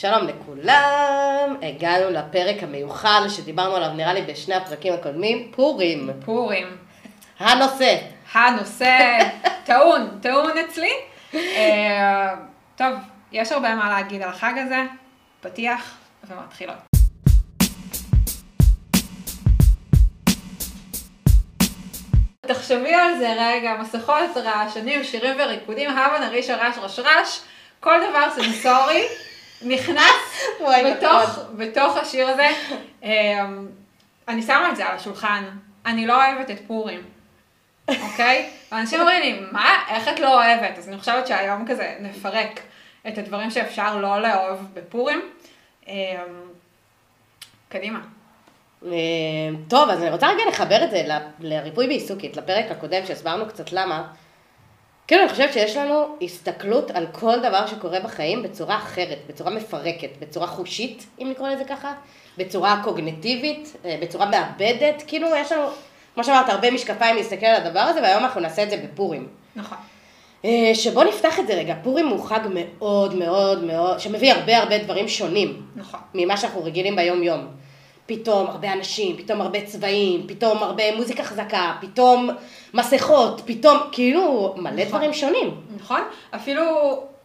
שלום לכולם, הגענו לפרק המיוחל שדיברנו עליו נראה לי בשני הפרקים הקודמים, פורים. פורים. הנושא. הנושא טעון, טעון אצלי. אה, טוב, יש הרבה מה להגיד על החג הזה, פתיח ומתחילות. תחשבי על זה רגע, מסכות, רעשנים, שירים וריקודים, הבה נריש הרש רש רש, כל דבר סנסורי נכנס בתוך. בתוך השיר הזה. אה, אני שמה את זה על השולחן, אני לא אוהבת את פורים. אוקיי? ואנשים אומרים לי, מה? איך את לא אוהבת? אז אני חושבת שהיום כזה נפרק את הדברים שאפשר לא לאהוב בפורים. אמ, קדימה. אה, טוב, אז אני רוצה רגע לחבר את זה לריפוי בעיסוקית, לפרק הקודם שהסברנו קצת למה. כאילו אני חושבת שיש לנו הסתכלות על כל דבר שקורה בחיים בצורה אחרת, בצורה מפרקת, בצורה חושית, אם לקרוא לזה ככה, בצורה קוגנטיבית, אה, בצורה מאבדת, כאילו יש לנו, כמו שאמרת, הרבה משקפיים להסתכל על הדבר הזה, והיום אנחנו נעשה את זה בפורים. נכון. אה, שבוא נפתח את זה רגע, פורים הוא חג מאוד מאוד מאוד, שמביא הרבה הרבה דברים שונים נכון. ממה שאנחנו רגילים ביום יום. פתאום הרבה אנשים, פתאום הרבה צבעים, פתאום הרבה מוזיקה חזקה, פתאום מסכות, פתאום, כאילו, מלא נכון. דברים שונים. נכון? אפילו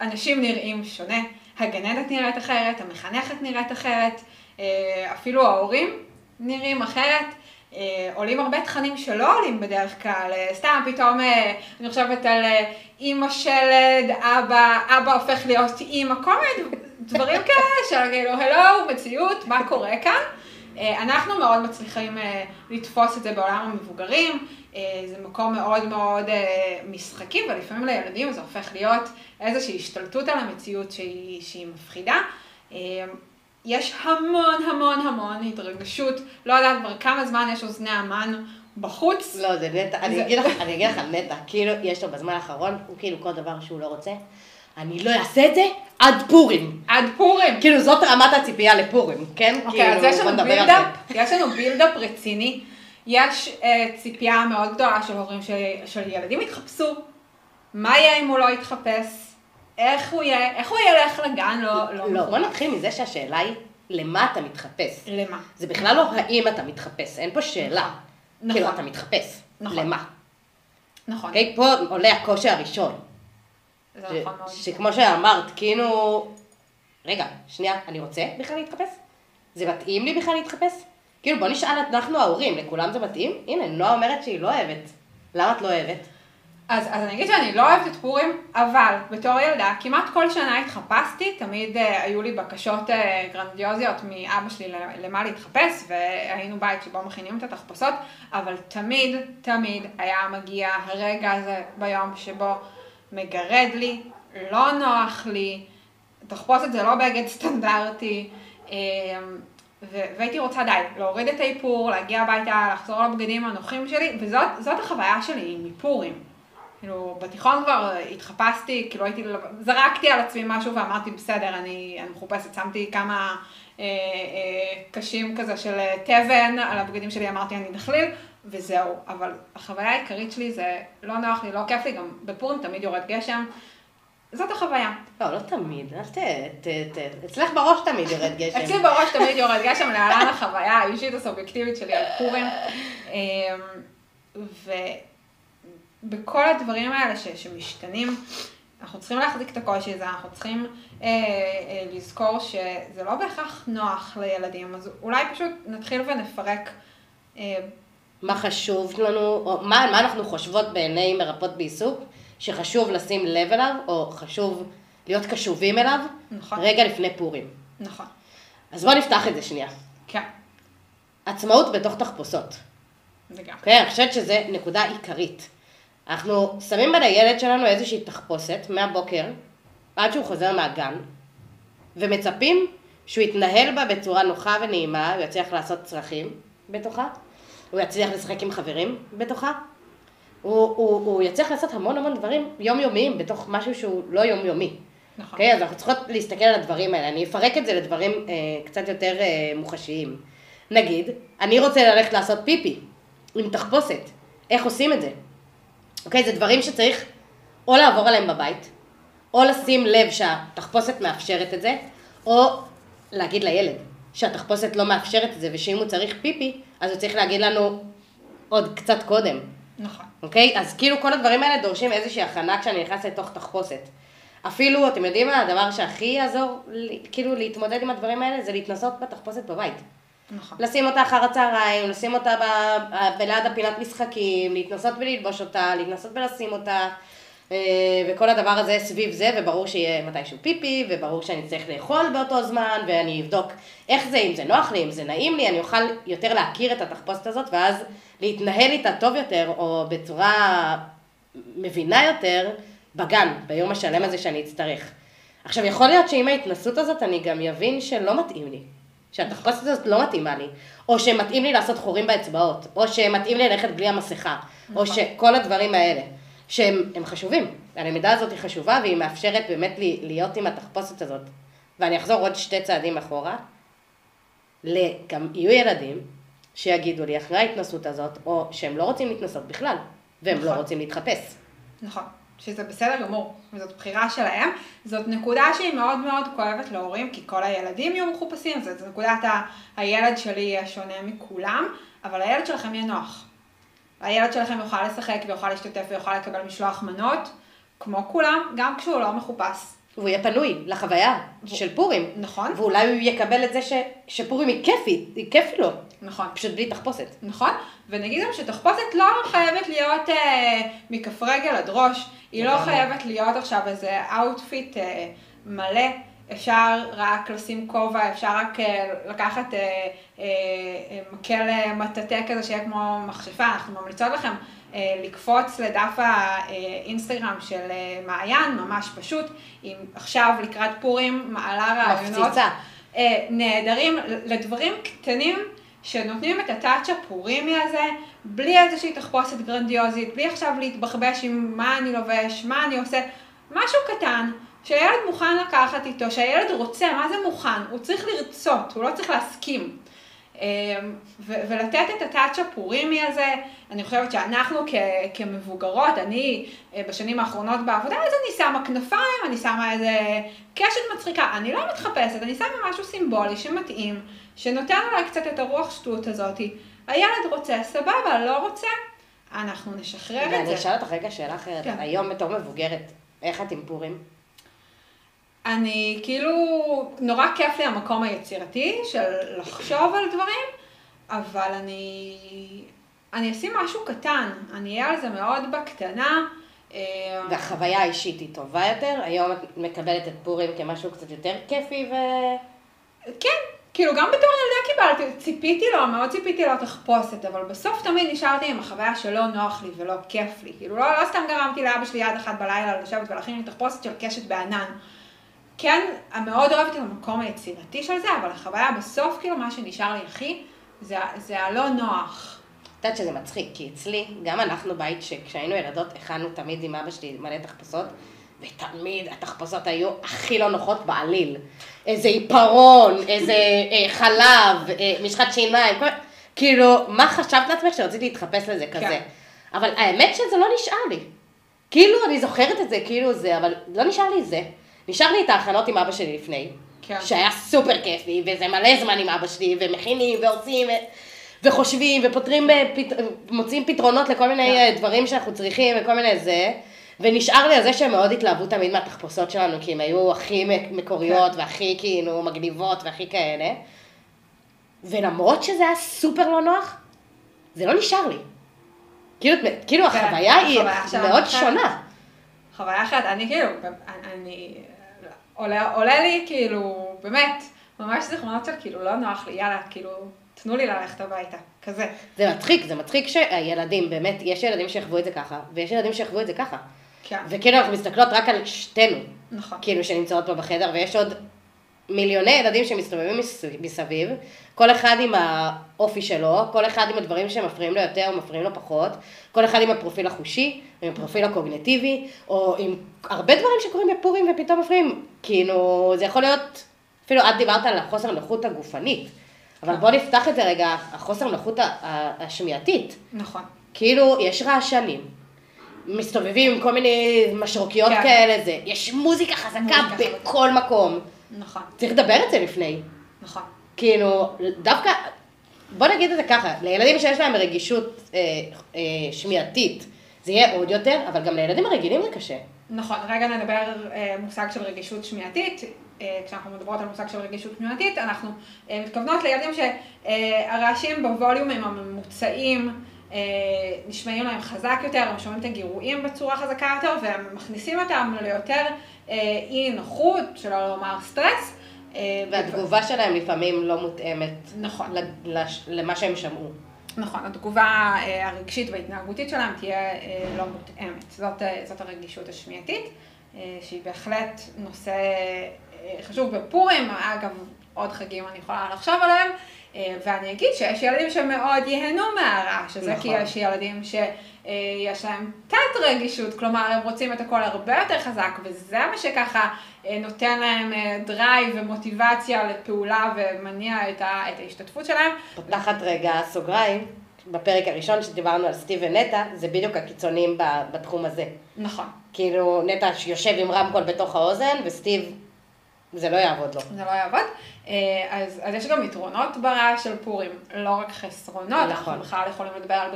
אנשים נראים שונה, הגננת נראית אחרת, המחנכת נראית אחרת, אה, אפילו ההורים נראים אחרת. אה, עולים הרבה תכנים שלא עולים בדרך כלל, אה, סתם פתאום אני חושבת על אימא שלד, אבא, אבא הופך להיות אימא, כל מיני דברים כאלה של כאילו, הלו, מציאות, מה קורה כאן? אה, אנחנו מאוד מצליחים אה, לתפוס את זה בעולם המבוגרים, אה, זה מקום מאוד מאוד משחקי, ולפעמים לילדים זה הופך להיות איזושהי השתלטות על המציאות שהיא, שהיא מפחידה. יש המון המון המון התרגשות, לא יודעת כבר כמה זמן יש אוזני המן בחוץ. לא, זה נטע, אני אגיד לך, אני אגיד לך נטע, כאילו, יש לו בזמן האחרון, הוא כאילו כל דבר שהוא לא רוצה, אני לא אעשה את זה עד פורים. עד פורים. כאילו, זאת רמת הציפייה לפורים, כן? אוקיי, אז כאילו, יש בוא לנו בילדאפ. יש לנו בילדאפ רציני. יש אה, ציפייה מאוד גדולה של הורים ש- של ילדים יתחפשו. מה יהיה אם הוא לא יתחפש? איך הוא יהיה? איך הוא ילך לגן? לא, לא. לא, בוא. נתחיל מזה שהשאלה היא, למה אתה מתחפש? למה? זה בכלל לא האם אתה מתחפש, אין פה שאלה. נכון. כאילו, אתה מתחפש. נכון. למה? נכון. אוקיי, פה עולה הקושי הראשון. זה ש- נכון מאוד. שכמו שאמרת, כאילו... רגע, שנייה, אני רוצה בכלל להתחפש? זה מתאים לי בכלל להתחפש? כאילו, בוא נשאל אנחנו ההורים, לכולם זה מתאים? הנה, נועה אומרת שהיא לא אוהבת. למה את לא אוהבת? אז, אז אני אגיד שאני לא אוהבת את פורים, אבל בתור ילדה, כמעט כל שנה התחפשתי, תמיד אה, היו לי בקשות אה, גרנדיוזיות מאבא שלי למה להתחפש, והיינו בית שבו מכינים את התחפושות, אבל תמיד, תמיד היה מגיע הרגע הזה ביום שבו מגרד לי, לא נוח לי, תחפושת זה לא בגד סטנדרטי, ו- והייתי רוצה די, להוריד את האיפור, להגיע הביתה, לחזור לבגדים הנוחים שלי, וזאת זאת החוויה שלי מפורים. כאילו, בתיכון כבר התחפשתי, כאילו הייתי, זרקתי על עצמי משהו ואמרתי, בסדר, אני, אני מחופשת, שמתי כמה אה, אה, קשים כזה של תבן על הבגדים שלי, אמרתי, אני נכליל, וזהו. אבל החוויה העיקרית שלי זה לא נוח לי, לא כיף לי, גם בפורים תמיד יורד גשם. זאת החוויה. לא, לא תמיד, אל ת... ת... ת... אצלך בראש תמיד יורד גשם. אצלי בראש תמיד יורד גשם, להלן החוויה האישית הסובייקטיבית שלי על פורים. אמ, ובכל הדברים האלה ש, שמשתנים, אנחנו צריכים להחזיק את הקושי הזה, אנחנו צריכים אה, אה, לזכור שזה לא בהכרח נוח לילדים, אז אולי פשוט נתחיל ונפרק. אה, מה חשוב לנו, או מה, מה אנחנו חושבות בעיני מרפאות בעיסוק, שחשוב לשים לב אליו, או חשוב להיות קשובים אליו, נכון. רגע לפני פורים. נכון. אז בוא נפתח את זה שנייה. כן, עצמאות בתוך תחפושות. גם. אוקיי? אני חושבת שזו נקודה עיקרית. אנחנו שמים בין הילד שלנו איזושהי תחפושת מהבוקר עד שהוא חוזר מהגן, ומצפים שהוא יתנהל בה בצורה נוחה ונעימה, הוא יצליח לעשות צרכים בתוכה, הוא יצליח לשחק עם חברים בתוכה, הוא, הוא, הוא יצליח לעשות המון המון דברים יומיומיים בתוך משהו שהוא לא יומיומי. נכון. אוקיי? אז אנחנו צריכות להסתכל על הדברים האלה. אני אפרק את זה לדברים אה, קצת יותר אה, מוחשיים. נגיד, אני רוצה ללכת לעשות פיפי עם תחפושת. איך עושים את זה? אוקיי? זה דברים שצריך או לעבור עליהם בבית, או לשים לב שהתחפושת מאפשרת את זה, או להגיד לילד שהתחפושת לא מאפשרת את זה, ושאם הוא צריך פיפי, אז הוא צריך להגיד לנו עוד קצת קודם. נכון. אוקיי? אז כאילו כל הדברים האלה דורשים איזושהי הכנה כשאני נכנס לתוך תחפושת. אפילו, אתם יודעים מה, הדבר שהכי יעזור, כאילו, להתמודד עם הדברים האלה, זה להתנסות בתחפושת בבית. נכון. לשים אותה אחר הצהריים, לשים אותה ב- בליד הפינת משחקים, להתנסות וללבוש אותה, להתנסות ולשים אותה, וכל הדבר הזה סביב זה, וברור שיהיה מתישהו פיפי, וברור שאני צריך לאכול באותו זמן, ואני אבדוק איך זה, אם זה נוח לי, אם זה נעים לי, אני אוכל יותר להכיר את התחפושת הזאת, ואז להתנהל איתה טוב יותר, או בצורה מבינה יותר, בגן, ביום השלם הזה שאני אצטרך. עכשיו, יכול להיות שעם ההתנסות הזאת אני גם אבין שלא מתאים לי. שהתחפושת הזאת לא מתאימה לי, או שמתאים לי לעשות חורים באצבעות, או שמתאים לי ללכת בלי המסכה, או נכון. שכל הדברים האלה, שהם הם חשובים. הלמידה הזאת היא חשובה והיא מאפשרת באמת לי, להיות עם התחפושת הזאת. ואני אחזור עוד שתי צעדים אחורה, גם יהיו ילדים שיגידו לי אחרי ההתנסות הזאת, או שהם לא רוצים להתנסות בכלל, והם לא נכון. רוצים להתחפש. נכון, שזה בסדר גמור, וזאת בחירה שלהם. זאת נקודה שהיא מאוד מאוד כואבת להורים, כי כל הילדים יהיו מחופשים, זאת נקודת ה... הילד שלי יהיה שונה מכולם, אבל הילד שלכם יהיה נוח. הילד שלכם יוכל לשחק ויוכל להשתתף ויוכל לקבל משלוח מנות, כמו כולם, גם כשהוא לא מחופש. והוא יהיה פנוי לחוויה של פורים. נכון? ואולי הוא יקבל את זה ש, שפורים היא כיפית, היא כיפי לו, נכון. פשוט בלי תחפושת. נכון? ונגיד גם שתחפושת לא חייבת להיות אה, מכף רגל עד ראש, היא לא. חייבת להיות עכשיו איזה outfit אה, מלא, אפשר רק לשים כובע, אפשר רק אה, לקחת אה, אה, מקל מטאטא כזה שיהיה כמו מכשפה, אנחנו ממליצות לכם אה, לקפוץ לדף האינסטגרם של מעיין, ממש פשוט, אם עכשיו לקראת פורים מעלה רעיונות. נהדרים לדברים קטנים שנותנים את הטאצ' הפורימי הזה, בלי איזושהי תחפושת גרנדיוזית, בלי עכשיו להתבחבש עם מה אני לובש, מה אני עושה, משהו קטן, שהילד מוכן לקחת איתו, שהילד רוצה, מה זה מוכן? הוא צריך לרצות, הוא לא צריך להסכים. אה, ו- ולתת את הטאצ' הפורימי הזה, אני חושבת שאנחנו כ- כמבוגרות, אני אה, בשנים האחרונות בעבודה, אז אני שמה כנפיים, אני שמה איזה קשת מצחיקה, אני לא מתחפשת, אני שמה משהו סימבולי שמתאים, שנותן אולי קצת את הרוח שטות הזאתי. הילד רוצה, סבבה, לא רוצה, אנחנו נשחרר את זה. אשאל אותך רגע שאלה אחרת, כן. היום בתור מבוגרת, איך את עם פורים? אני כאילו, נורא כיף לי המקום היצירתי של לחשוב על דברים, אבל אני, אני אשים משהו קטן, אני אהיה על זה מאוד בקטנה. אה, והחוויה האישית היא טובה יותר? היום את מקבלת את פורים כמשהו קצת יותר כיפי ו... כן, כאילו גם בתור ילדה קיבלתי, ציפיתי לו, מאוד ציפיתי לו תחפושת, אבל בסוף תמיד נשארתי עם החוויה שלא נוח לי ולא כיף לי. כאילו לא, לא סתם גרמתי לאבא שלי יד אחת בלילה לשבת ולהכין לי תחפושת של קשת בענן. כן, אני מאוד אוהבת את המקום היצירתי של זה, אבל החוויה בסוף, כאילו מה שנשאר לי הכי, זה, זה הלא נוח. את יודעת שזה מצחיק, כי אצלי, גם אנחנו בית שכשהיינו ילדות הכנו תמיד עם אבא שלי מלא תחפושות, ותמיד התחפושות היו הכי לא נוחות בעליל. איזה עיפרון, איזה אה, חלב, אה, משחת שיניים, כל... כאילו, מה חשבת לעצמך שרציתי להתחפש לזה כזה? כן. אבל האמת שזה לא נשאר לי. כאילו, אני זוכרת את זה, כאילו זה, אבל לא נשאר לי זה. נשאר לי את ההכנות עם אבא שלי לפני, כן. שהיה סופר כיפי, וזה מלא זמן עם אבא שלי, ומכינים, ועושים, וחושבים, ופותרים, פת... מוצאים פתרונות לכל מיני כן. דברים שאנחנו צריכים, וכל מיני זה. ונשאר לי על זה שהם מאוד התלהבו תמיד מהתחפושות שלנו, כי הם היו הכי מק- מקוריות, והכי כאילו מגניבות, והכי כאלה. ולמרות שזה היה סופר לא נוח, זה לא נשאר לי. כאילו, כאילו כן, החוויה היא מאוד. שונה. חוויה אחרת, אני כאילו, אני, עולה, עולה לי כאילו, באמת, ממש זיכרונות של כאילו לא נוח לי, יאללה, כאילו, תנו לי ללכת הביתה, כזה. זה מצחיק, זה מצחיק שהילדים, באמת, יש ילדים שיחוו את זה ככה, ויש ילדים שיחוו את זה ככה. כן, וכאילו אנחנו מסתכלות רק על שתינו, נכון. כאילו שנמצאות פה בחדר, ויש עוד מיליוני ילדים שמסתובבים מס- מסביב, כל אחד עם האופי שלו, כל אחד עם הדברים שמפריעים לו יותר או מפריעים לו פחות, כל אחד עם הפרופיל החושי, עם הפרופיל הקוגנטיבי, או עם הרבה דברים שקורים בפורים ופתאום מפריעים. כאילו, זה יכול להיות, אפילו את דיברת על החוסר נוחות הגופנית, אבל בואו נפתח את זה רגע, החוסר נוחות השמיעתית. נכון. כאילו, יש רעשנים, מסתובבים עם כל מיני משרוקיות כן. כאלה, זה, יש מוזיקה חזקה מוזיקה חזקה. בכל מקום. נכון, צריך לדבר את זה לפני. נכון. כאילו, דווקא, בוא נגיד את זה ככה, לילדים שיש להם רגישות אה, אה, שמיעתית, זה יהיה עוד יותר, אבל גם לילדים הרגילים זה קשה. נכון, רגע נדבר אה, מושג של רגישות שמיעתית. אה, כשאנחנו מדברות על מושג של רגישות שמיעתית, אנחנו אה, מתכוונות לילדים שהרעשים בווליומים הממוצעים אה, נשמעים להם חזק יותר, הם שומעים את הגירויים בצורה חזקה יותר, והם מכניסים אותם ליותר אה, אי נוחות, שלא לומר סטרס. אה, והתגובה שלהם לפעמים לא מותאמת נכון. למה שהם שמעו. נכון, התגובה אה, הרגשית וההתנהגותית שלהם תהיה אה, לא מותאמת. זאת, אה, זאת הרגישות השמיעתית, אה, שהיא בהחלט נושא אה, חשוב בפורים, אגב, עוד חגים אני יכולה לחשוב עליהם, אה, ואני אגיד שיש ילדים שמאוד ייהנו מהרעש הזה, נכון. כי יש ילדים שיש להם תת רגישות, כלומר הם רוצים את הכל הרבה יותר חזק, וזה מה שככה אה, נותן להם אה, drive ומוטיבציה לפעולה ומניע את, ה, את ההשתתפות שלהם. פותחת רגע סוגריים, בפרק הראשון שדיברנו על סטיב ונטע, זה בדיוק הקיצונים בתחום הזה. נכון. כאילו, נטע יושב עם רמקול בתוך האוזן, וסטיב, זה לא יעבוד לו. זה לא יעבוד. אה, אז, אז יש גם יתרונות ברעש של פורים, לא רק חסרונות, נכון. אנחנו בכלל יכולים לדבר על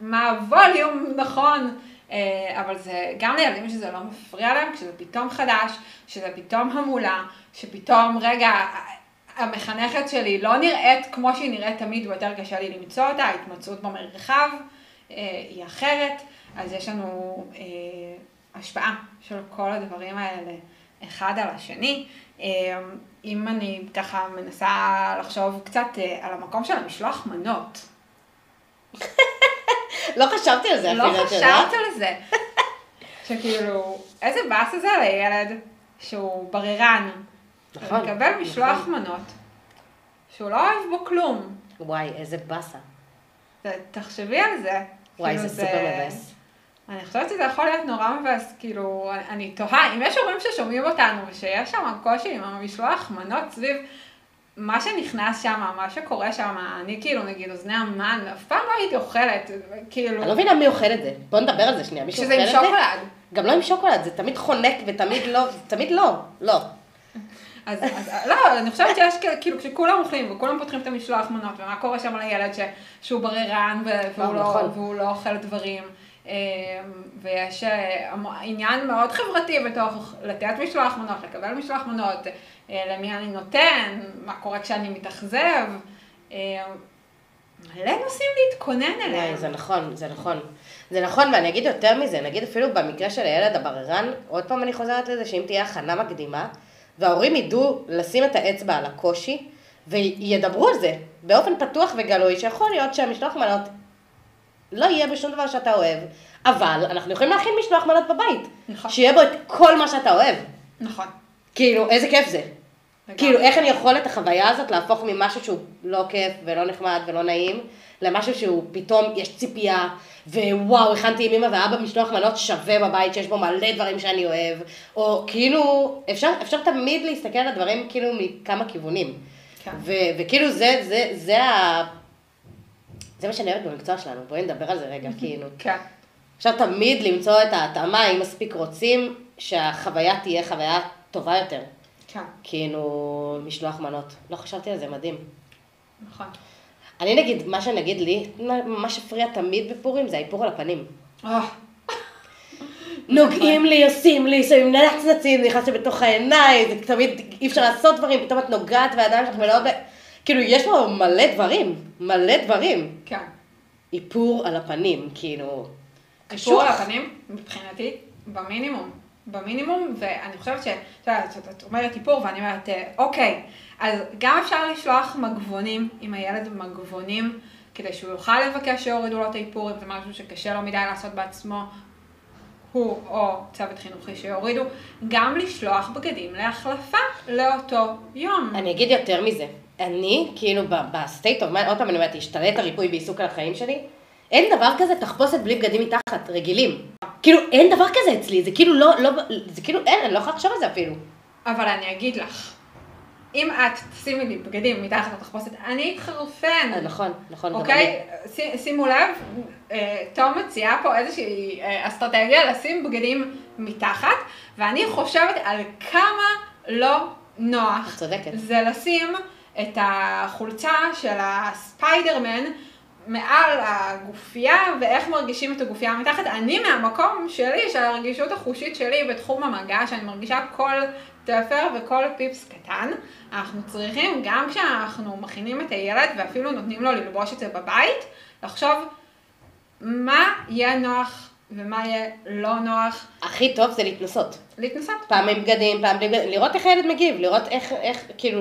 מה הווליום נכון, אה, אבל זה גם לילדים שזה לא מפריע להם, כשזה פתאום חדש, שזה פתאום המולה, שפתאום, רגע, המחנכת שלי לא נראית כמו שהיא נראית תמיד, ויותר קשה לי למצוא אותה, ההתמצאות במרחב אה, היא אחרת, אז יש לנו השפעה של כל הדברים האלה אחד על השני. אה, אם אני ככה מנסה לחשוב קצת אה, על המקום של המשלוח מנות, לא חשבתי על זה לא אפילו, את יודעת? חשבת על זה. שכאילו, איזה באס זה לילד שהוא בררן. נכון, מקבל משלוח נכון. מנות, שהוא לא אוהב בו כלום. וואי, איזה באסה. תחשבי על זה. וואי, כאילו, זה סופר מבאס. אני חושבת שזה יכול להיות נורא מבאס, כאילו, אני- תוהה, אם יש הורים ששומעים אותנו ושיש שם קושי עם המשלוח מנות סביב מה שנכנס שם, מה שקורה שם, אני כאילו, נגיד, אוזני המן, אף פעם לא הייתי אוכלת, כאילו, אני לא מבינה מי אוכל את זה. בוא נדבר על זה שנייה. מישהו כשזה אוכל עם את זה? שוקולד. גם לא עם שוקולד, זה תמיד חונק ותמיד לא, תמיד לא. לא. אז, אז לא, אני חושבת שיש כאילו כשכולם אוכלים וכולם פותחים את המשלוח מנות ומה קורה שם לילד ש, שהוא בררן והוא, לא, נכון. והוא לא אוכל דברים. אה, ויש אה, עניין מאוד חברתי בתוך לתת משלוח מנות, לקבל משלוח מנות, אה, למי אני נותן, מה קורה כשאני מתאכזב. מלא נושאים להתכונן אליהם. זה נכון, זה נכון. זה נכון, ואני אגיד יותר מזה, נגיד אפילו במקרה של הילד הבררן, עוד פעם אני חוזרת לזה, שאם תהיה הכנה מקדימה, וההורים ידעו לשים את האצבע על הקושי, וידברו על זה באופן פתוח וגלוי, שיכול להיות שהמשלוח מנות לא יהיה בשום דבר שאתה אוהב, אבל אנחנו יכולים להכין משלוח מנות בבית, נכון. שיהיה בו את כל מה שאתה אוהב. נכון. כאילו, איזה כיף זה. לגמרי. כאילו, איך אני יכול את החוויה הזאת להפוך ממשהו שהוא לא כיף ולא נחמד ולא נעים, למשהו שהוא פתאום, יש ציפייה, ווואו, הכנתי עם אמא ואבא משלוח מנות שווה בבית, שיש בו מלא דברים שאני אוהב, או כאילו, אפשר, אפשר תמיד להסתכל על הדברים כאילו מכמה כיוונים. כן. ו- וכאילו זה, זה, זה ה... זה מה שאני אוהבת במקצוע שלנו, בואי נדבר על זה רגע, כאילו. כן. אפשר תמיד למצוא את ההתאמה, אם מספיק רוצים, שהחוויה תהיה חוויה טובה יותר. כן, כאילו, משלוח מנות. לא חשבתי על זה, מדהים. נכון. אני נגיד, מה שנגיד לי, מה שהפריע תמיד בפורים זה האיפור על הפנים. או, נוגעים לי, עושים לי, שמים נצנצים, נכנס לי בתוך העיניים, זה תמיד, אי אפשר לעשות דברים, פתאום את נוגעת והידיים שלך ב... כאילו, יש פה מלא דברים, מלא דברים. כן. איפור על הפנים, כאילו... איפור על. הפנים, מבחינתי, במינימום. במינימום, ואני חושבת ש... את יודעת, את- אומרת איפור, ואני אומרת, אה, אוקיי, אז גם אפשר לשלוח מגבונים, עם הילד מגבונים, כדי שהוא יוכל לבקש שיורידו לו את האיפור, אם זה משהו שקשה לו מדי לעשות בעצמו, הוא או צוות חינוכי שיורידו, גם לשלוח בגדים להחלפה לאותו יום. אני אגיד יותר מזה. אני, כאילו, ב state of mind, עוד פעם אני אומרת, השתלט הריפוי בעיסוק על החיים שלי, אין דבר כזה תחפושת בלי בגדים מתחת, רגילים. כאילו, אין דבר כזה אצלי, זה כאילו לא, לא, זה כאילו אין, אני לא יכולה לחשוב על זה אפילו. אבל אני אגיד לך, אם את תשימי לי בגדים מתחת לתחפושת, אני אתחרפן. אה, נכון, נכון, אוקיי? ש- שימו לב, אה, תום מציעה פה איזושהי אה, אסטרטגיה לשים בגדים מתחת, ואני חושבת על כמה לא נוח, את צודקת. זה לשים את החולצה של הספיידרמן מעל הגופייה, ואיך מרגישים את הגופייה מתחת. אני מהמקום שלי, של הרגישות החושית שלי בתחום המגע, שאני מרגישה כל תפר וכל פיפס קטן, אנחנו צריכים, גם כשאנחנו מכינים את הילד ואפילו נותנים לו ללבוש את זה בבית, לחשוב מה יהיה נוח ומה יהיה לא נוח, הכי טוב זה להתנסות. להתנסות. פעם עם בגדים, פעם בלי בגדים, לראות איך הילד מגיב, לראות איך, איך, כאילו,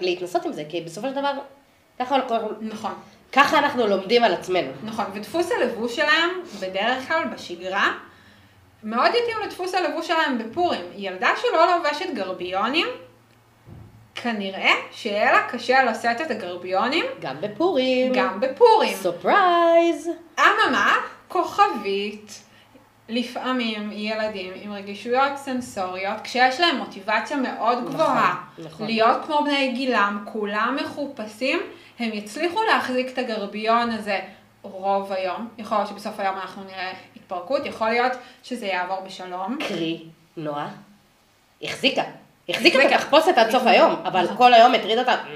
להתנסות עם זה, כי בסופו של דבר, ככה אנחנו, נכון. ככה אנחנו לומדים על עצמנו. נכון, ודפוס הלבוש שלהם, בדרך כלל, בשגרה, מאוד התאים לדפוס הלבוש שלהם בפורים. ילדה שלא לובשת גרביונים, כנראה שיהיה לה קשה לשאת את הגרביונים גם בפורים. גם בפורים. surprise. אממה, כוכבית, לפעמים ילדים עם רגישויות סנסוריות, כשיש להם מוטיבציה מאוד נכון, גבוהה, נכון. להיות כמו בני גילם, כולם מחופשים, הם יצליחו להחזיק את הגרביון הזה רוב היום. יכול להיות שבסוף היום אנחנו נראה התפרקות, יכול להיות שזה יעבור בשלום. קרי, נועה, החזיקה. החזיקה את. התחפושת עד סוף היום, אבל נכון. כל היום הטריד אותה, "מ,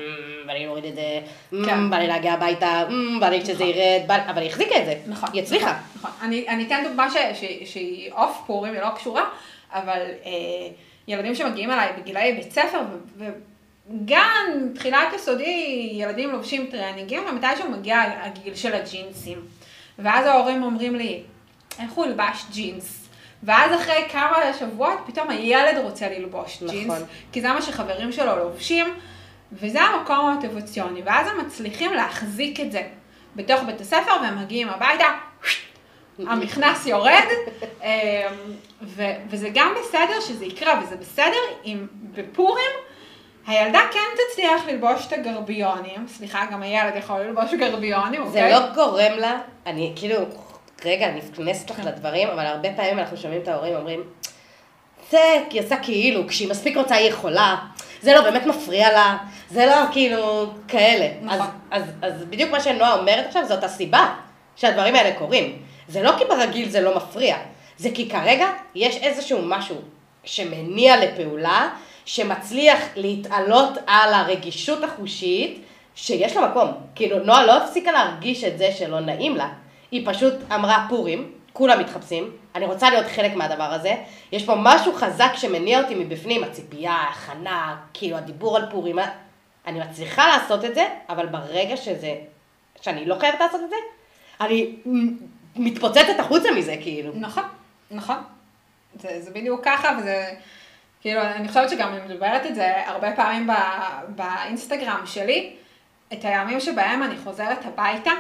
בא לי להוריד את זה, "מ, כן. בא לי להגיע הביתה, "מ, בא לי שזה נכון. ירד, בא לי-" אבל היא החזיקה את זה. נכון. היא הצליחה. נכון, נכון. אני, אני אתן דוגמה ש, ש, שהיא off פורים, היא לא קשורה, אבל אה, ילדים שמגיעים אליי בגילאי בית ספר, וגן, תחילת יסודי, ילדים לובשים טרנינגים, ומתישהו מגיע הגיל של הג'ינסים. ואז ההורים אומרים לי, איך הוא ילבש ג'ינס? ואז אחרי כמה שבועות, פתאום הילד רוצה ללבוש נכון. ג'ינס, כי זה מה שחברים שלו לובשים, וזה המקום המוטיבציוני, ואז הם מצליחים להחזיק את זה בתוך בית הספר, והם מגיעים הביתה, המכנס יורד, אמ, ו- וזה גם בסדר שזה יקרה, וזה בסדר אם בפורים הילדה כן תצליח ללבוש את הגרביונים, סליחה, גם הילד יכול ללבוש גרביונים, זה אוקיי? לא גורם לה, אני כאילו, רגע, אני נכנסת לך. לדברים, אבל הרבה פעמים אנחנו שומעים את ההורים אומרים, זה, היא עושה כאילו, כשהיא מספיק רוצה היא יכולה, זה לא באמת מפריע לה, זה לא כאילו כאלה. נכון. אז, אז, אז בדיוק מה שנועה אומרת עכשיו, זאת הסיבה שהדברים האלה קורים. זה לא כי ברגיל זה לא מפריע, זה כי כרגע יש איזשהו משהו שמניע לפעולה, שמצליח להתעלות על הרגישות החושית, שיש לה מקום. כאילו, נועה לא הפסיקה להרגיש את זה שלא נעים לה, היא פשוט אמרה פורים, כולם מתחפשים, אני רוצה להיות חלק מהדבר הזה, יש פה משהו חזק שמניע אותי מבפנים, הציפייה, ההכנה, כאילו הדיבור על פורים, אני מצליחה לעשות את זה, אבל ברגע שזה, שאני לא חייבת לעשות את זה, אני מתפוצצת החוצה מזה, כאילו. נכון, נכון. זה, זה בדיוק ככה, וזה, כאילו, אני חושבת שגם אני מדברת את זה הרבה פעמים ב, באינסטגרם שלי, את הימים שבהם אני חוזרת הביתה,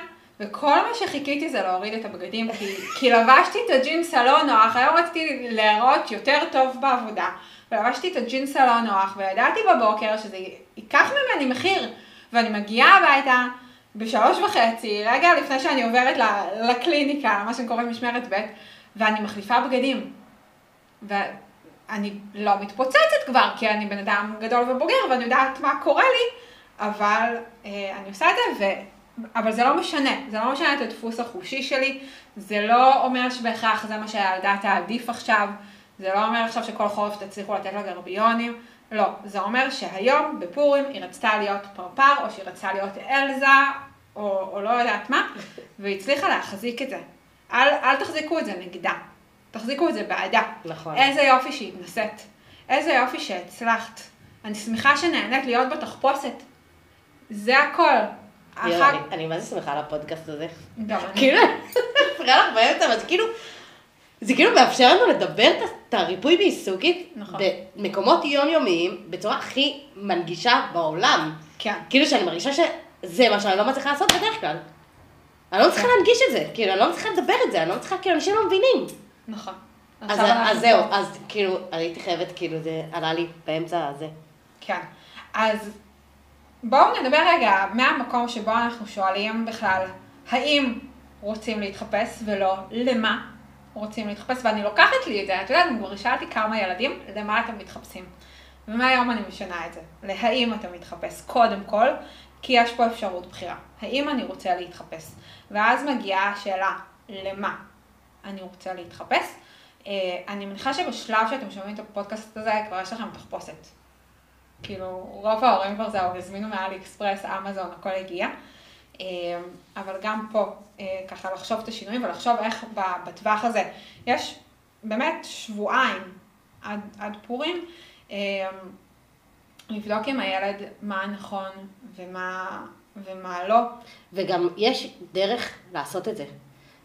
וכל מה שחיכיתי זה להוריד את הבגדים, כי, כי לבשתי את הג'ינס הלא נוח, היום רציתי להיראות יותר טוב בעבודה, ולבשתי את הג'ינס הלא נוח, וידעתי בבוקר שזה ייקח ממני מחיר, ואני מגיעה הביתה, בשלוש וחצי, רגע לפני שאני עוברת לקליניקה, מה קוראת משמרת ב', ואני מחליפה בגדים. ואני לא מתפוצצת כבר, כי אני בן אדם גדול ובוגר, ואני יודעת מה קורה לי, אבל אה, אני עושה את זה, ו... אבל זה לא משנה, זה לא משנה את הדפוס החושי שלי, זה לא אומר שבהכרח זה מה שהילדה תעדיף עכשיו, זה לא אומר עכשיו שכל חורף תצליחו לתת לה גרביונים, לא, זה אומר שהיום בפורים היא רצתה להיות פרפר, או שהיא רצתה להיות אלזה, או, או לא יודעת מה, והיא הצליחה להחזיק את זה. אל, אל תחזיקו את זה נגדה, תחזיקו את זה בעדה. נכון. איזה יופי שהתנסית, איזה יופי שהצלחת. אני שמחה שנהנית להיות בתחפושת. זה הכל. אחר- אני- מה זה שמחה על הפודקאסט הזה. גם אני. כאילו, מפריע לך באמצע, אבל זה כאילו, זה כאילו מאפשר לנו לדבר את הריפוי בעיסוקית נכון. במקומות יומיומיים בצורה הכי מנגישה בעולם. כן. כאילו שאני מרגישה שזה מה שאני לא מצליחה לעשות בדרך כלל. אני לא מצליחה להנגיש את זה, כאילו, אני לא מצליחה לדבר את זה, אני לא מצליחה, כאילו, אנשים לא מבינים. נכון. אז זהו. אז כאילו, הייתי חייבת, כאילו, זה עלה לי באמצע הזה. כן. אז בואו נדבר רגע מהמקום שבו אנחנו שואלים בכלל, האם רוצים להתחפש ולא למה רוצים להתחפש, ואני לוקחת לי את זה, את יודעת, אני כבר שאלתי כמה ילדים, למה אתם מתחפשים. ומהיום אני משנה את זה, להאם אתה מתחפש קודם כל, כי יש פה אפשרות בחירה. האם אני רוצה להתחפש? ואז מגיעה השאלה, למה אני רוצה להתחפש? אה, אני מניחה שבשלב שאתם שומעים את הפודקאסט הזה, כבר יש לכם תחפושת. כאילו, רוב ההורים כבר זהו, הזמינו מאלי אקספרס, אמזון, הכל הגיע. אה, אבל גם פה, אה, ככה לחשוב את השינויים ולחשוב איך בטווח הזה, יש באמת שבועיים עד, עד פורים, אה, לבדוק עם הילד מה נכון ומה, ומה לא. וגם יש דרך לעשות את זה.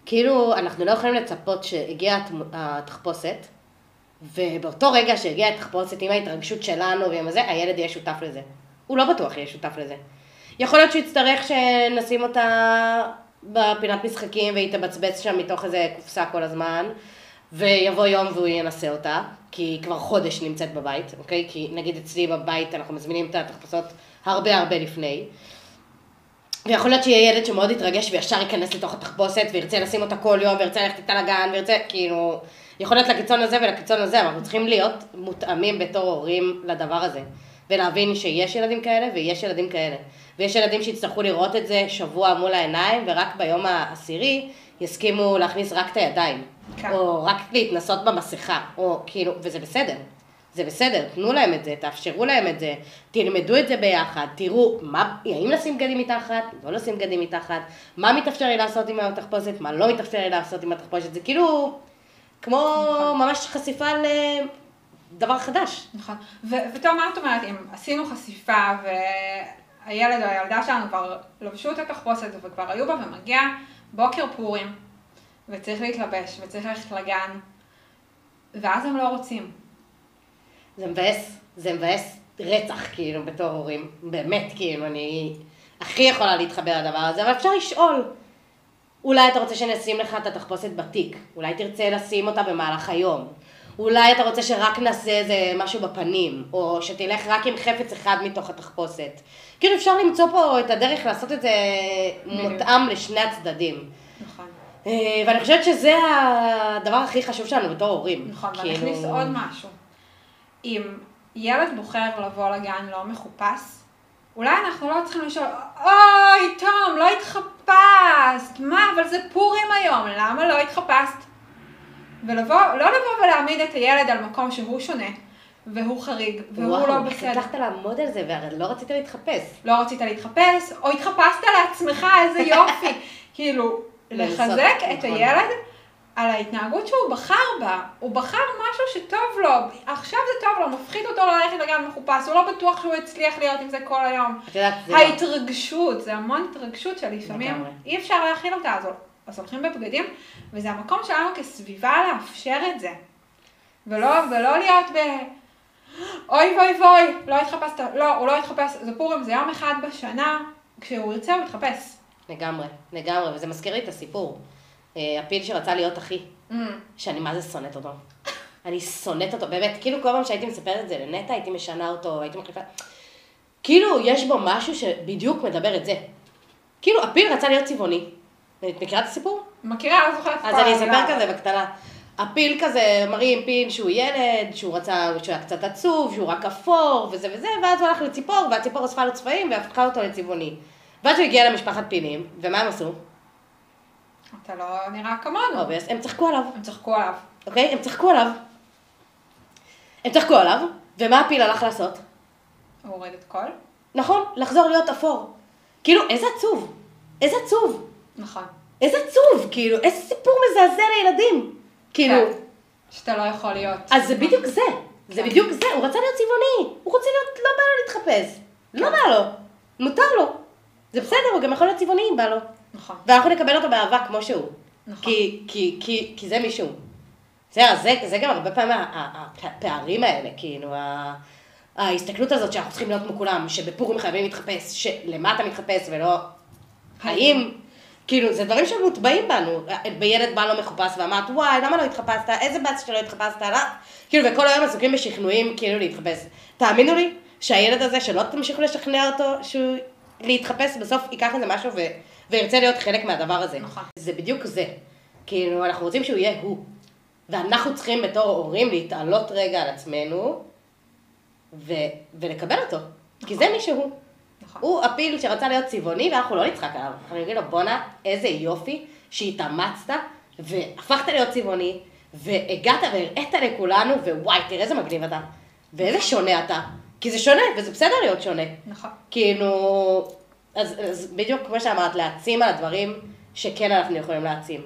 כאילו, אנחנו לא יכולים לצפות שהגיעה התחפושת, ובאותו רגע שהגיעה התחפושת עם ההתרגשות שלנו ועם זה, הילד יהיה שותף לזה. הוא לא בטוח יהיה שותף לזה. יכול להיות שהוא יצטרך שנשים אותה בפינת משחקים והיא תבצבץ שם מתוך איזה קופסה כל הזמן, ויבוא יום והוא ינסה אותה, כי היא כבר חודש נמצאת בבית, אוקיי? כי נגיד אצלי בבית אנחנו מזמינים את התחפושות הרבה הרבה לפני. ויכול להיות שיהיה ילד שמאוד יתרגש וישר ייכנס לתוך התחפושת וירצה לשים אותה כל יום וירצה ללכת איתה לגן וירצה, כאילו, יכול להיות לקיצון הזה ולקיצון הזה, אבל אנחנו צריכים להיות מותאמים בתור הורים לדבר הזה. ולהבין שיש ילדים כאלה ויש ילדים כאלה. ויש ילדים שיצטרכו לראות את זה שבוע מול העיניים ורק ביום העשירי יסכימו להכניס רק את הידיים. כן. או רק להתנסות במסכה, או כאילו, וזה בסדר. זה בסדר, תנו להם את זה, תאפשרו להם את זה, תלמדו את זה ביחד, תראו מה, האם לשים בגדים מתחת, לא לשים בגדים מתחת, מה מתאפשר לי לעשות עם התחפושת, מה לא מתאפשר לי לעשות עם התחפושת, זה כאילו כמו ממש חשיפה לדבר חדש. נכון. ו- וטוב, מה את אומרת, אם עשינו חשיפה והילד או הילדה שלנו כבר לבשו את התחפושת וכבר היו בה ומגיע בוקר פורים, וצריך להתלבש וצריך ללכת לגן, ואז הם לא רוצים. זה מבאס, זה מבאס רצח כאילו בתור הורים, באמת כאילו, אני הכי יכולה להתחבר לדבר הזה, אבל אפשר לשאול. אולי אתה רוצה שנשים לך את התחפושת בתיק, אולי תרצה לשים אותה במהלך היום, אולי אתה רוצה שרק נעשה איזה משהו בפנים, או שתלך רק עם חפץ אחד מתוך התחפושת. כאילו אפשר למצוא פה את הדרך לעשות את זה מותאם לשני הצדדים. נכון. אה, ואני חושבת שזה הדבר הכי חשוב שלנו בתור הורים. נכון, כאילו- ואני אכניס עוד משהו. אם ילד בוחר לבוא לגן לא מחופש, אולי אנחנו לא צריכים לשאול, אוי, תום, לא התחפשת, מה, אבל זה פורים היום, למה לא התחפשת? ולבוא, לא לבוא ולהעמיד את הילד על מקום שהוא שונה, והוא חריג, והוא וואו, לא בסדר. הצלחת לעמוד על זה, והרי לא רצית להתחפש. לא רצית להתחפש, או התחפשת לעצמך, איזה יופי. כאילו, לחזק את נכון. הילד על ההתנהגות שהוא בחר בה. הוא בחר משהו שטוב לו, עכשיו זה טוב לו, מפחיד אותו ללכת לגן מחופש, הוא לא בטוח שהוא יצליח להיות עם זה כל היום. את יודעת, זה לא- ההתרגשות, זה המון התרגשות שלפעמים. אי אפשר להכיל אותה, אז, אז הולכים בבגדים, וזה המקום שלנו כסביבה לאפשר את זה. ולא, ולא להיות ב... אוי ואי ואי, לא התחפשת, לא, הוא לא התחפש, זה פורים, זה יום אחד בשנה, כשהוא ירצה הוא יתחפש. לגמרי, לגמרי, וזה מזכיר לי את הסיפור. אה, הפיל שרצה להיות אחי, Mm. שאני מה זה שונאת אותו. אני שונאת אותו, באמת, כאילו כל פעם שהייתי מספרת את זה לנטע, הייתי משנה אותו, הייתי מחליפה... כאילו, יש בו משהו שבדיוק מדבר את זה. כאילו, הפיל רצה להיות צבעוני. את מכירה את הסיפור? מכירה, לא זוכרת אז אני. אספר כזה בקטנה. הפיל כזה, מראים פיל שהוא ילד, שהוא רצה, שהוא היה קצת עצוב, שהוא רק אפור, וזה וזה, ואז הוא הלך לציפור, והציפור אספה לו צבעים והפכה אותו לצבעוני. ואז הוא הגיע למשפחת פילים, ומה הם עשו? אתה לא נראה כמונו. obvious, הם צחקו עליו, הם צחקו עליו. אוקיי? הם צחקו עליו. הם צחקו עליו, ומה הפיל הלך לעשות? הוא הוריד את הכול. נכון, לחזור להיות אפור. כאילו, איזה עצוב. איזה עצוב. נכון. איזה עצוב, כאילו, איזה סיפור מזעזע לילדים. כאילו, כן. שאתה לא יכול להיות. אז זה בדיוק זה. זה כן. בדיוק זה, הוא רצה להיות צבעוני. הוא רוצה להיות, לא בא לו להתחפש. לא בא לו. מותר לו. זה בסדר, הוא גם יכול להיות צבעוני אם בא לו. נכון. ואנחנו נקבל אותו באהבה כמו שהוא. נכון. כי, כי, כי, כי זה מישהו. זה, זה, זה גם הרבה פעמים הפערים האלה, כאילו, ההסתכלות הזאת שאנחנו צריכים להיות כמו כולם, שבפורים חייבים להתחפש, שלמה אתה מתחפש ולא האם, כאילו, זה דברים שמוטבעים בנו. בילד בא לא מחופש ואמרת, וואי, למה לא התחפשת? איזה באס שלא התחפשת? לא? כאילו, וכל היום עסוקים בשכנועים, כאילו, להתחפש. תאמינו לי, שהילד הזה, שלא תמשיכו לשכנע אותו שהוא להתחפש, בסוף ייקח איזה משהו ו... וירצה להיות חלק מהדבר הזה. נכון. זה בדיוק זה. כאילו, אנחנו רוצים שהוא יהיה הוא. ואנחנו צריכים בתור הורים להתעלות רגע על עצמנו, ו... ולקבל אותו. כי זה מי שהוא. נכון. הוא הפיל שרצה להיות צבעוני, ואנחנו לא נצחק עליו. אנחנו נגיד לו, בואנה, איזה יופי שהתאמצת, והפכת להיות צבעוני, והגעת והראית לכולנו, ווואי, תראה איזה מגניב אתה. ואיזה שונה אתה. כי זה שונה, וזה בסדר להיות שונה. נכון. כאילו, אז, אז בדיוק כמו שאמרת, להעצים על הדברים שכן אנחנו יכולים להעצים.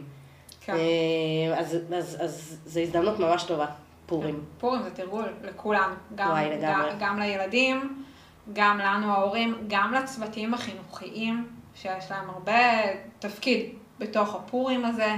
כן. אה, אז, אז, אז זו הזדמנות ממש טובה, פורים. פורים זה תרגול לכולם, גם, וואי. גם, גם לילדים, גם לנו ההורים, גם לצוותים החינוכיים, שיש להם הרבה תפקיד בתוך הפורים הזה.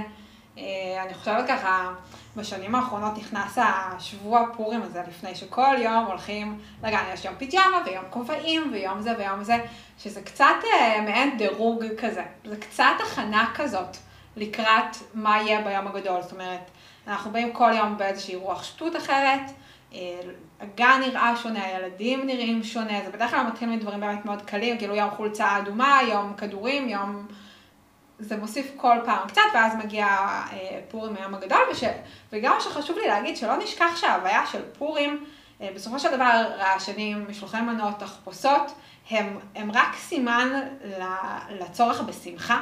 אה, אני חושבת ככה, בשנים האחרונות נכנס השבוע פורים הזה, לפני שכל יום הולכים לגן, יש יום פיג'מה ויום כובעים ויום זה ויום זה, שזה קצת אה, מעין דירוג כזה, זה קצת הכנה כזאת לקראת מה יהיה ביום הגדול, זאת אומרת, אנחנו באים כל יום באיזושהי רוח שטות אחרת, אה, הגן נראה שונה, הילדים נראים שונה, זה בדרך כלל מתחיל מדברים באמת מאוד קלים, כאילו יום חולצה אדומה, יום כדורים, יום... זה מוסיף כל פעם קצת, ואז מגיע אה, פורים היום הגדול, וש... וגם מה שחשוב לי להגיד, שלא נשכח שההוויה של פורים, אה, בסופו של דבר רעשנים, משלוחי מנות, תחפושות, הם, הם רק סימן לצורך בשמחה,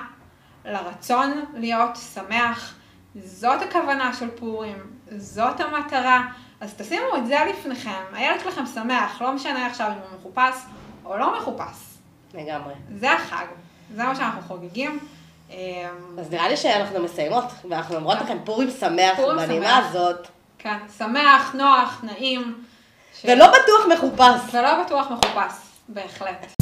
לרצון להיות שמח. זאת הכוונה של פורים, זאת המטרה. אז תשימו את זה לפניכם, הילד שלכם שמח, לא משנה עכשיו אם הוא מחופש או לא מחופש. לגמרי. זה החג, זה מה שאנחנו חוגגים. אמ, אז נראה לי שאנחנו מסיימות, ואנחנו אומרות לכם פורים שמח בנימה. הזאת, כן, שמח, נוח, נעים. ש- ולא בטוח מחופש. ולא בטוח מחופש, בהחלט.